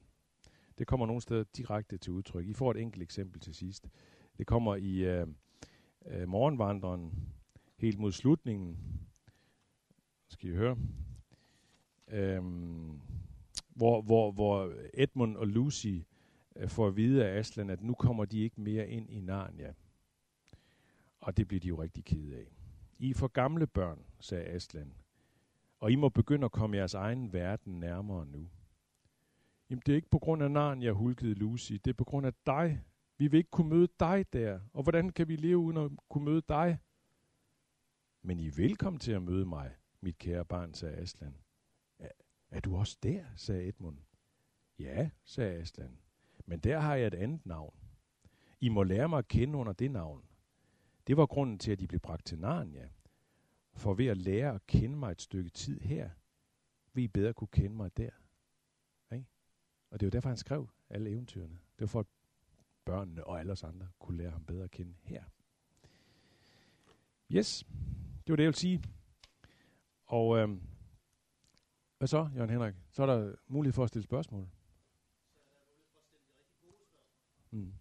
Det kommer nogle steder direkte til udtryk. I får et enkelt eksempel til sidst. Det kommer i øh, øh, morgenvandreren helt mod slutningen. Skal I høre? Øhm, hvor, hvor, hvor Edmund og Lucy øh, får at vide af Aslan, at nu kommer de ikke mere ind i Narnia. Og det bliver de jo rigtig kede af. I er for gamle børn, sagde Aslan, og I må begynde at komme jeres egen verden nærmere nu. Jamen, det er ikke på grund af Narnia, hulkede Lucy. Det er på grund af dig. Vi vil ikke kunne møde dig der. Og hvordan kan vi leve uden at kunne møde dig? Men I er velkommen til at møde mig, mit kære barn, sagde Aslan. Er, er du også der, sagde Edmund. Ja, sagde Aslan. Men der har jeg et andet navn. I må lære mig at kende under det navn. Det var grunden til, at de blev bragt til Narnia. For ved at lære at kende mig et stykke tid her, vil I bedre kunne kende mig der. Og det er jo derfor, han skrev alle eventyrene. Det var for, at børnene og alle os andre kunne lære ham bedre at kende her. Yes, det var det, jeg ville sige. Og øhm, hvad så, Jørgen Henrik? Så er der mulighed for at stille spørgsmål. Mm.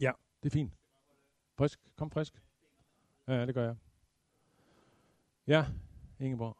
Ja. Det er fint. Frisk. Kom frisk. Ja, det gør jeg. Ja, Ingeborg.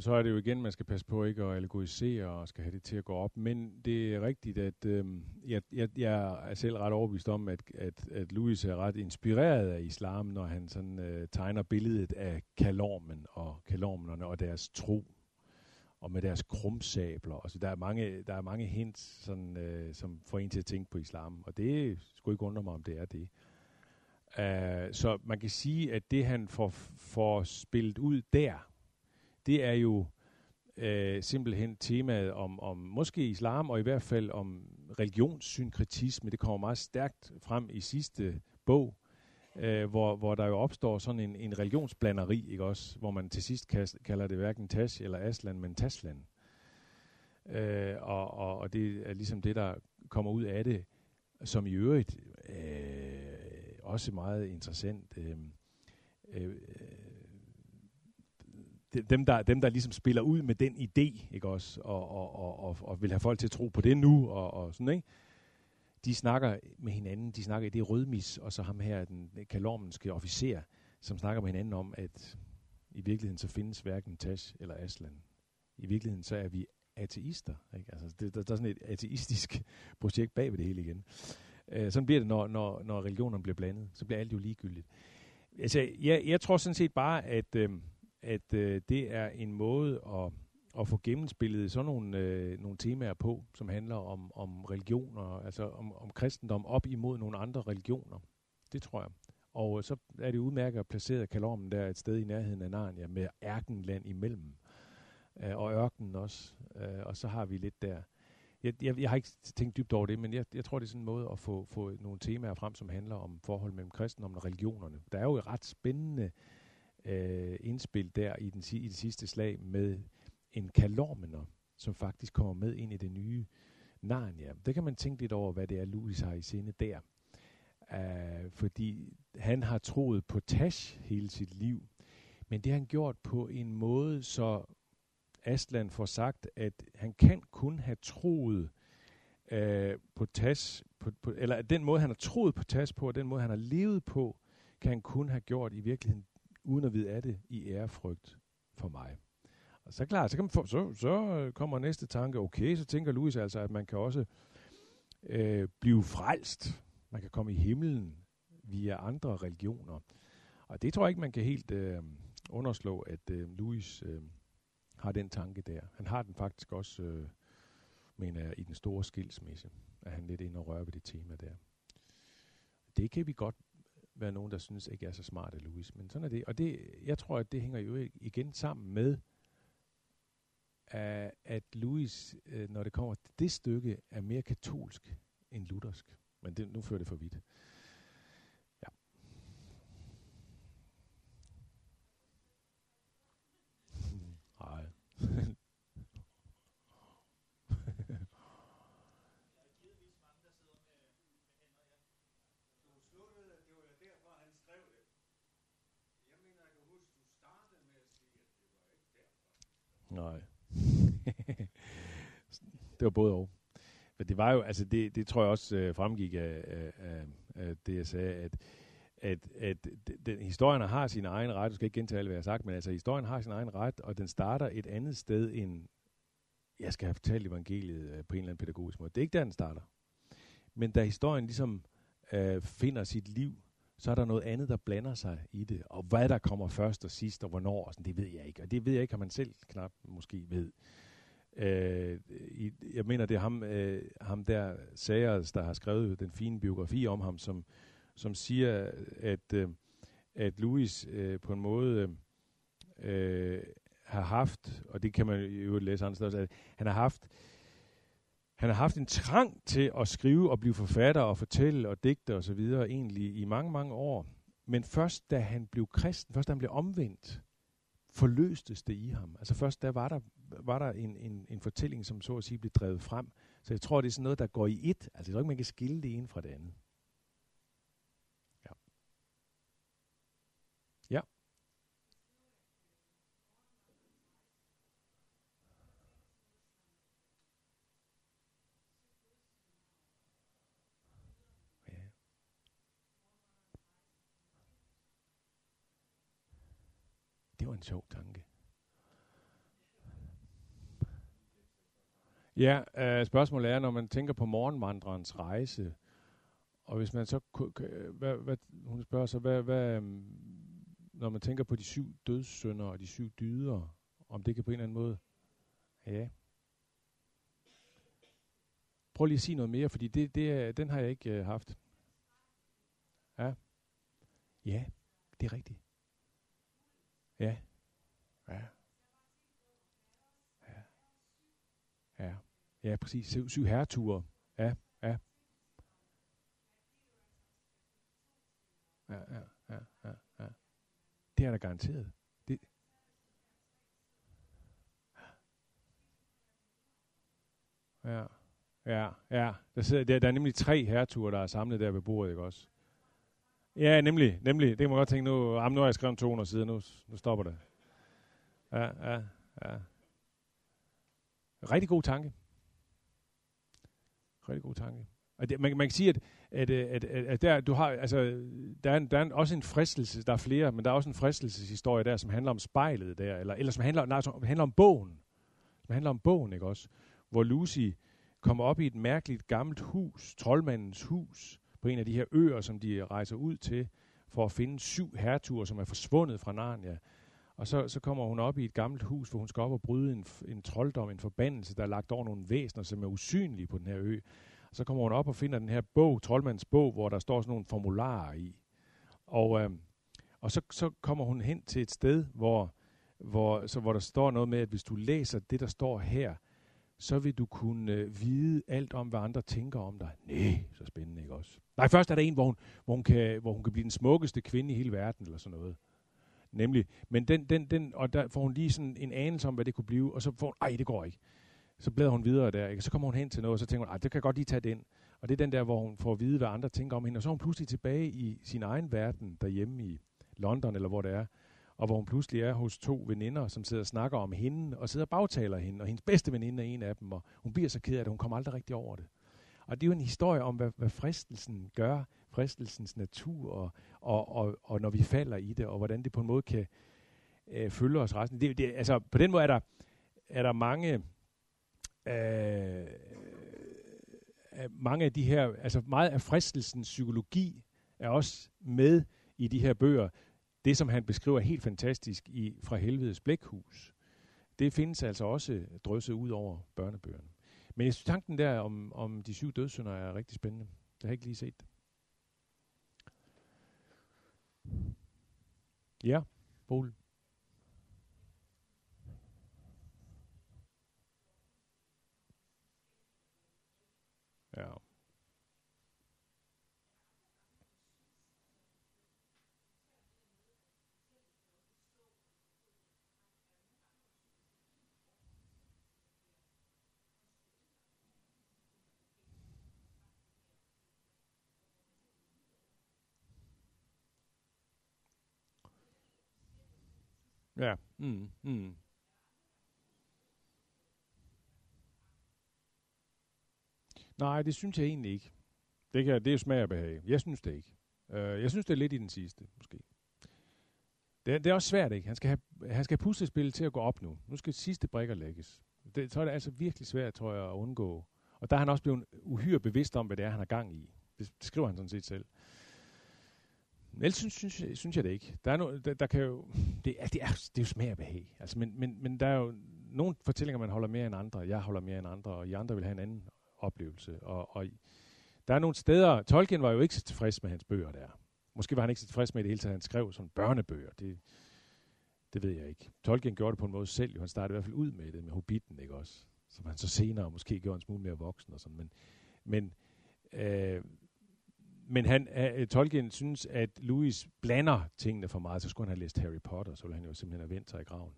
Jamen, så er det jo igen, man skal passe på ikke at allegorisere og skal have det til at gå op. Men det er rigtigt, at øh, jeg, jeg, jeg er selv ret overbevist om, at, at, at Louis er ret inspireret af islam, når han sådan øh, tegner billedet af kalormen og kalormerne og deres tro og med deres krumsabler. Altså, der, er mange, der er mange hints, sådan, øh, som får en til at tænke på islam, og det skulle ikke undre mig, om det er det. Uh, så man kan sige, at det han får, får spillet ud der, det er jo øh, simpelthen temaet om, om måske islam, og i hvert fald om religionssynkretisme. Det kommer meget stærkt frem i sidste bog, øh, hvor, hvor der jo opstår sådan en, en religionsblanderi, ikke også? hvor man til sidst kalder det hverken Tash eller Aslan, men Taslan. Øh, og, og, og det er ligesom det, der kommer ud af det, som i øvrigt øh, også meget interessant. øh, øh, dem der, dem, der ligesom spiller ud med den idé, ikke også, og, og, og, og, og vil have folk til at tro på det nu, og, og sådan, ikke? De snakker med hinanden, de snakker i det rødmis, og så ham her, den kalormenske officer, som snakker med hinanden om, at i virkeligheden så findes hverken Tash eller Aslan. I virkeligheden så er vi ateister. Ikke? Altså, det, der, der er sådan et ateistisk projekt bag ved det hele igen. Uh, sådan bliver det, når, når, når religionerne bliver blandet. Så bliver alt jo ligegyldigt. Altså, jeg, jeg tror sådan set bare, at... Øh, at øh, det er en måde at, at få gennemspillet sådan nogle, øh, nogle temaer på, som handler om, om religioner, altså om, om kristendom op imod nogle andre religioner. Det tror jeg. Og øh, så er det udmærket at placere Kalormen der et sted i nærheden af Narnia med ærkenland imellem. Øh, og ørkenen også. Øh, og så har vi lidt der. Jeg, jeg, jeg har ikke tænkt dybt over det, men jeg, jeg tror, det er sådan en måde at få, få nogle temaer frem, som handler om forhold mellem kristendommen og religionerne. Der er jo et ret spændende øh, Øh, indspil der i, den, i det sidste slag med en kalormener, som faktisk kommer med ind i det nye Narnia. Der kan man tænke lidt over, hvad det er, Louis har i sinde der. Uh, fordi han har troet på Tash hele sit liv, men det har han gjort på en måde, så Aslan får sagt, at han kan kun have troet øh, på Tash, på, på, eller at den måde, han har troet på Tash på, og den måde, han har levet på, kan han kun have gjort i virkeligheden uden at vide af det, i ærefrygt for mig. Og så klart, så, kan man få, så, så kommer næste tanke, okay, så tænker Louis altså, at man kan også øh, blive frelst. Man kan komme i himlen via andre religioner. Og det tror jeg ikke, man kan helt øh, underslå, at øh, Louis øh, har den tanke der. Han har den faktisk også, øh, mener jeg, i den store skilsmisse, at han lidt ind og rører ved det tema der. Det kan vi godt være nogen, der synes ikke er så smart af Louis. Men sådan er det. Og det, jeg tror, at det hænger jo igen sammen med, at Louis, øh, når det kommer til det stykke, er mere katolsk end luthersk. Men det, nu fører det for vidt. Ja. Nej. Nej det var både og. Men det var jo, altså det, det tror jeg også øh, fremgik af, af, af, af det, jeg sagde, at, at, at den, historien har sin egen ret. Du skal ikke gentage alt, hvad jeg har sagt, men altså historien har sin egen ret, og den starter et andet sted end, jeg skal have fortalt evangeliet øh, på en eller anden pædagogisk måde. Det er ikke der, den starter. Men da historien ligesom øh, finder sit liv så er der noget andet, der blander sig i det. Og hvad der kommer først og sidst, og hvornår, og sådan, det ved jeg ikke. Og det ved jeg ikke, om man selv knap måske ved. Øh, i, jeg mener, det er ham, øh, ham der, Sagers, der har skrevet den fine biografi om ham, som, som siger, at, øh, at Louis øh, på en måde øh, har haft, og det kan man jo læse andre steder, at han har haft han har haft en trang til at skrive og blive forfatter og fortælle og digte og så videre egentlig i mange, mange år. Men først da han blev kristen, først da han blev omvendt, forløstes det i ham. Altså først da var der, var der en, en, en fortælling, som så at sige blev drevet frem. Så jeg tror, det er sådan noget, der går i et. Altså jeg tror ikke, man kan skille det ene fra det andet. Ja. Ja. Det var en sjov tanke. Ja, øh, spørgsmålet er, når man tænker på morgenvandrerens rejse, og hvis man så, hvad, hvad, hun spørger så, hvad, hvad, øhm, når man tænker på de syv dødssynder og de syv dyder, om det kan på en eller anden måde, ja. Prøv lige at sige noget mere, fordi det, det, den har jeg ikke øh, haft. Ja. Ja, det er rigtigt. Ja. Ja. Ja. Ja, præcis. Syv, syv herreture. Ja, ja. Ja, ja, ja, ja, ja. Det er der garanteret. Det. Ja, ja, ja. Der, sidder, der, der er nemlig tre herreture, der er samlet der ved bordet, ikke også? Ja, nemlig, nemlig. Det kan man godt tænke nu. Jamen, nu har jeg skrevet 200 sider, nu, nu stopper det. Ja, ja, ja. Rigtig god tanke. Rigtig god tanke. Og det, man, man kan sige, at, at, at, at, at der, du har, altså, der, er, en, der er en, også en fristelse, der er flere, men der er også en fristelseshistorie der, som handler om spejlet der, eller, eller som, handler, nej, som handler om bogen. Som handler om bogen, ikke også? Hvor Lucy kommer op i et mærkeligt gammelt hus, troldmandens hus, på en af de her øer, som de rejser ud til, for at finde syv hertuger, som er forsvundet fra Narnia. Og så, så kommer hun op i et gammelt hus, hvor hun skal op og bryde en, en trolddom, en forbandelse, der er lagt over nogle væsener, som er usynlige på den her ø. Og så kommer hun op og finder den her bog, Troldmandens bog, hvor der står sådan nogle formularer i. Og, øh, og så, så kommer hun hen til et sted, hvor, hvor, så, hvor der står noget med, at hvis du læser det, der står her, så vil du kunne øh, vide alt om, hvad andre tænker om dig. Nej, så spændende, ikke også? Nej, først er der en, hvor hun, hvor hun, kan, hvor hun kan blive den smukkeste kvinde i hele verden, eller sådan noget. Nemlig. Men den, den, den, og der får hun lige sådan en anelse om, hvad det kunne blive, og så får hun, ej, det går ikke. Så bladrer hun videre der, ikke? så kommer hun hen til noget, og så tænker hun, ej, det kan jeg godt lige tage den. Og det er den der, hvor hun får at vide, hvad andre tænker om hende, og så er hun pludselig tilbage i sin egen verden derhjemme i London, eller hvor det er, og hvor hun pludselig er hos to veninder, som sidder og snakker om hende, og sidder og bagtaler hende, og hendes bedste veninde er en af dem, og hun bliver så ked af det, hun kommer aldrig rigtig over det. Og det er jo en historie om, hvad, hvad fristelsen gør, fristelsens natur, og, og, og, og når vi falder i det, og hvordan det på en måde kan øh, følge os resten. Det, det, altså, på den måde er der, er der mange, øh, øh mange af de her, altså meget af fristelsens psykologi er også med i de her bøger. Det, som han beskriver helt fantastisk i Fra Helvedes Blækhus, det findes altså også drysset ud over børnebøgerne. Men jeg synes, tanken der om, om de syv dødssynder er rigtig spændende. Jeg har ikke lige set det. Ja, Bol. Ja. Mm, mm. Nej, det synes jeg egentlig ikke. Det, kan, det er smag og behag. Jeg synes det ikke. Uh, jeg synes det er lidt i den sidste, måske. Det, det er også svært, ikke? Han skal have, han skal have puslespillet til at gå op nu. Nu skal sidste brækker lægges. Det, så er det altså virkelig svært, tror jeg, at undgå. Og der er han også blevet uhyre bevidst om, hvad det er, han har gang i. Det, det skriver han sådan set selv. Ellers synes, synes, synes jeg det ikke. Der, er no, der, der kan jo, det, er, det, er, det er jo smag og behag. Altså, men, men, men der er jo nogle fortællinger, man holder mere end andre. Jeg holder mere end andre, og I andre vil have en anden oplevelse. Og, og der er nogle steder, Tolkien var jo ikke så tilfreds med hans bøger der. Måske var han ikke så tilfreds med det hele taget, han skrev sådan børnebøger. Det, det ved jeg ikke. Tolkien gjorde det på en måde selv. Jo. Han startede i hvert fald ud med det, med Hobbiten, ikke også? Som han så senere måske gjorde en smule mere voksen og sådan. Men, men øh, men han, uh, Tolkien synes, at Louis blander tingene for meget. Så skulle han have læst Harry Potter, så ville han jo simpelthen have vendt sig i graven.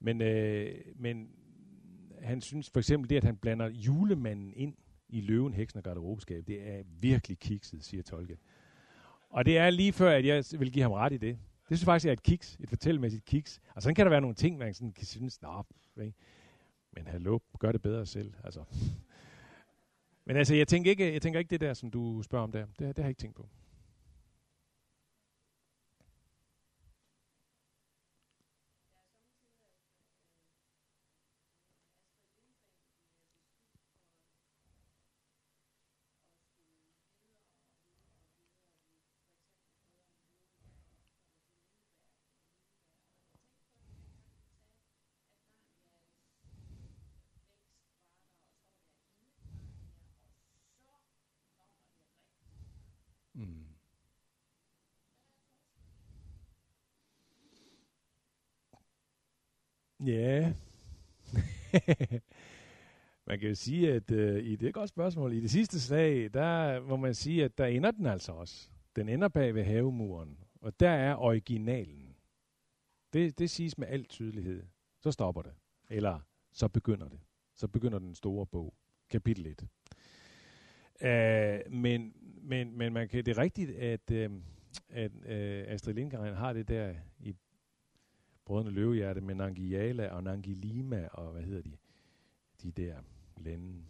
Men, øh, men han synes for eksempel det, at han blander julemanden ind i løven, heksen og garderobeskab, det er virkelig kikset, siger Tolkien. Og det er lige før, at jeg vil give ham ret i det. Det synes faktisk er et kiks, et fortællemæssigt kiks. Og sådan kan der være nogle ting, man sådan kan synes, nå, men hallo, gør det bedre selv. Altså. Men altså, jeg tænker, ikke, jeg tænker ikke det der, som du spørger om der. Det, det har jeg ikke tænkt på. Ja. man kan jo sige, at øh, i det er et godt spørgsmål. I det sidste slag, der må man sige, at der ender den altså også. Den ender bag ved havemuren. Og der er originalen. Det, det siges med al tydelighed. Så stopper det. Eller så begynder det. Så begynder den store bog. Kapitel 1. Uh, øh, men, men, men man kan, det er rigtigt, at, uh, at uh, Astrid Lindgren har det der i Brødrene Løvehjerte med Nangiala og Nangilima og hvad hedder de, de der lande.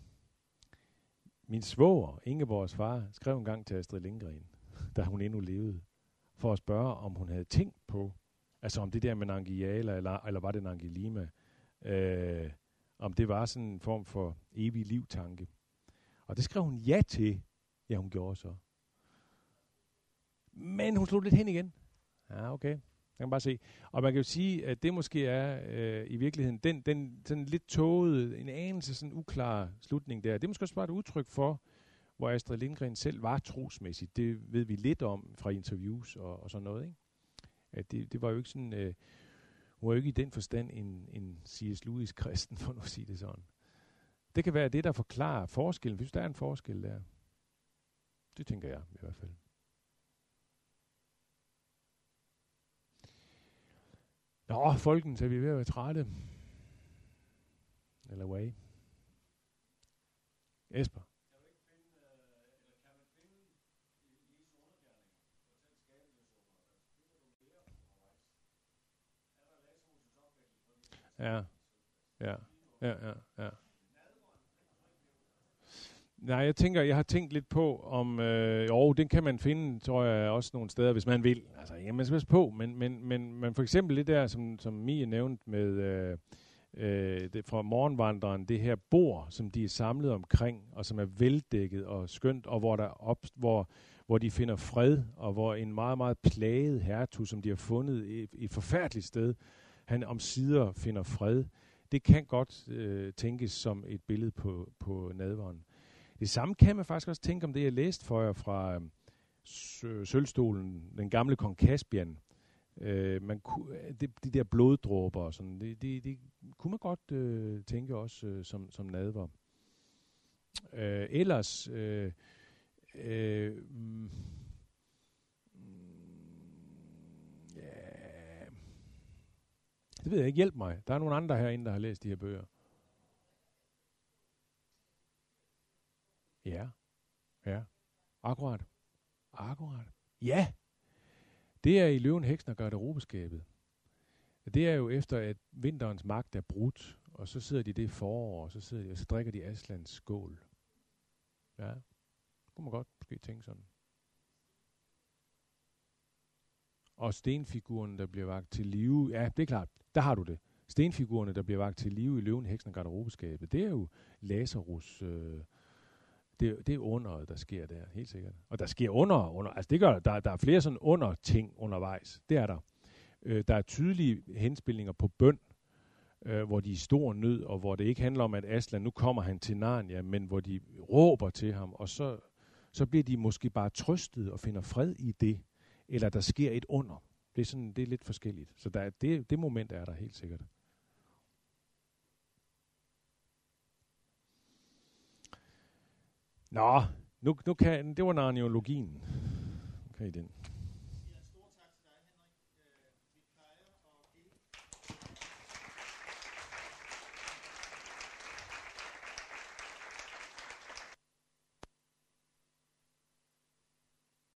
Min svoger, Ingeborgs far, skrev en gang til Astrid Lindgren, da hun endnu levede, for at spørge, om hun havde tænkt på, altså om det der med Nangiala, eller, eller var det Nangilima, øh, om det var sådan en form for evig livtanke. Og det skrev hun ja til. Ja, hun gjorde så. Men hun slog lidt hen igen. Ja, okay. Jeg kan bare se. Og man kan jo sige, at det måske er øh, i virkeligheden den, den sådan lidt tågede, en anelse sådan uklar slutning der. Det er måske også bare et udtryk for, hvor Astrid Lindgren selv var trosmæssigt. Det ved vi lidt om fra interviews og, og sådan noget. Ikke? At det, det var jo ikke sådan... Øh, hun var jo ikke i den forstand en, en C.S. Lewis-kristen, for nu at sige det sådan. Det kan være det, der forklarer forskellen, hvis der er en forskel der. Det tænker jeg i hvert fald. Nå, folkens, er vi ved at være trætte? Eller way? Esper? Ja, ja, ja, ja, ja. Nej, jeg tænker, jeg har tænkt lidt på, om, øh, jo, den kan man finde, tror jeg, også nogle steder, hvis man vil. Altså, jamen, man skal på, men, men, men, men for eksempel det der, som, som Mie nævnte med, øh, øh, det fra morgenvandreren, det her bord, som de er samlet omkring, og som er veldækket og skønt, og hvor, der op, hvor, hvor de finder fred, og hvor en meget, meget plaget hertug, som de har fundet i, i et forfærdeligt sted, han om sider finder fred. Det kan godt øh, tænkes som et billede på, på nadveren. Det samme kan man faktisk også tænke om det, jeg læste for jer fra øh, Sølvstolen, den gamle kong Caspian. Øh, man ku, øh, de, de der bloddråber og sådan, det, det, det kunne man godt øh, tænke også øh, som, som nadver. Øh, ellers, øh, øh, mm, ja, det ved jeg ikke. Hjælp mig. Der er nogle andre herinde, der har læst de her bøger. Ja. Ja. Akkurat. Akkurat. Ja. Det er i Løven, Heksen og Garderobeskabet. Det er jo efter, at vinterens magt er brudt, og så sidder de det forår, og så, sidder de, og så drikker de Aslands skål. Ja, det kunne man godt måske tænke sådan. Og stenfiguren, der bliver vagt til live, ja, det er klart, der har du det. Stenfigurerne, der bliver vagt til live i løven, heksen og garderobeskabet, det er jo Lazarus øh, det, det er underet, der sker der, helt sikkert. Og der sker under, under altså det gør, der, der er flere sådan under ting undervejs. Det er der. Øh, der er tydelige henspilninger på bøn, øh, hvor de er i stor nød, og hvor det ikke handler om, at Aslan, nu kommer han til Narnia, men hvor de råber til ham, og så, så bliver de måske bare trøstet og finder fred i det, eller der sker et under. Det er, sådan, det er lidt forskelligt. Så der er, det, det moment er der helt sikkert. Nå, nu, nu kan, det var narniologien. Okay, den.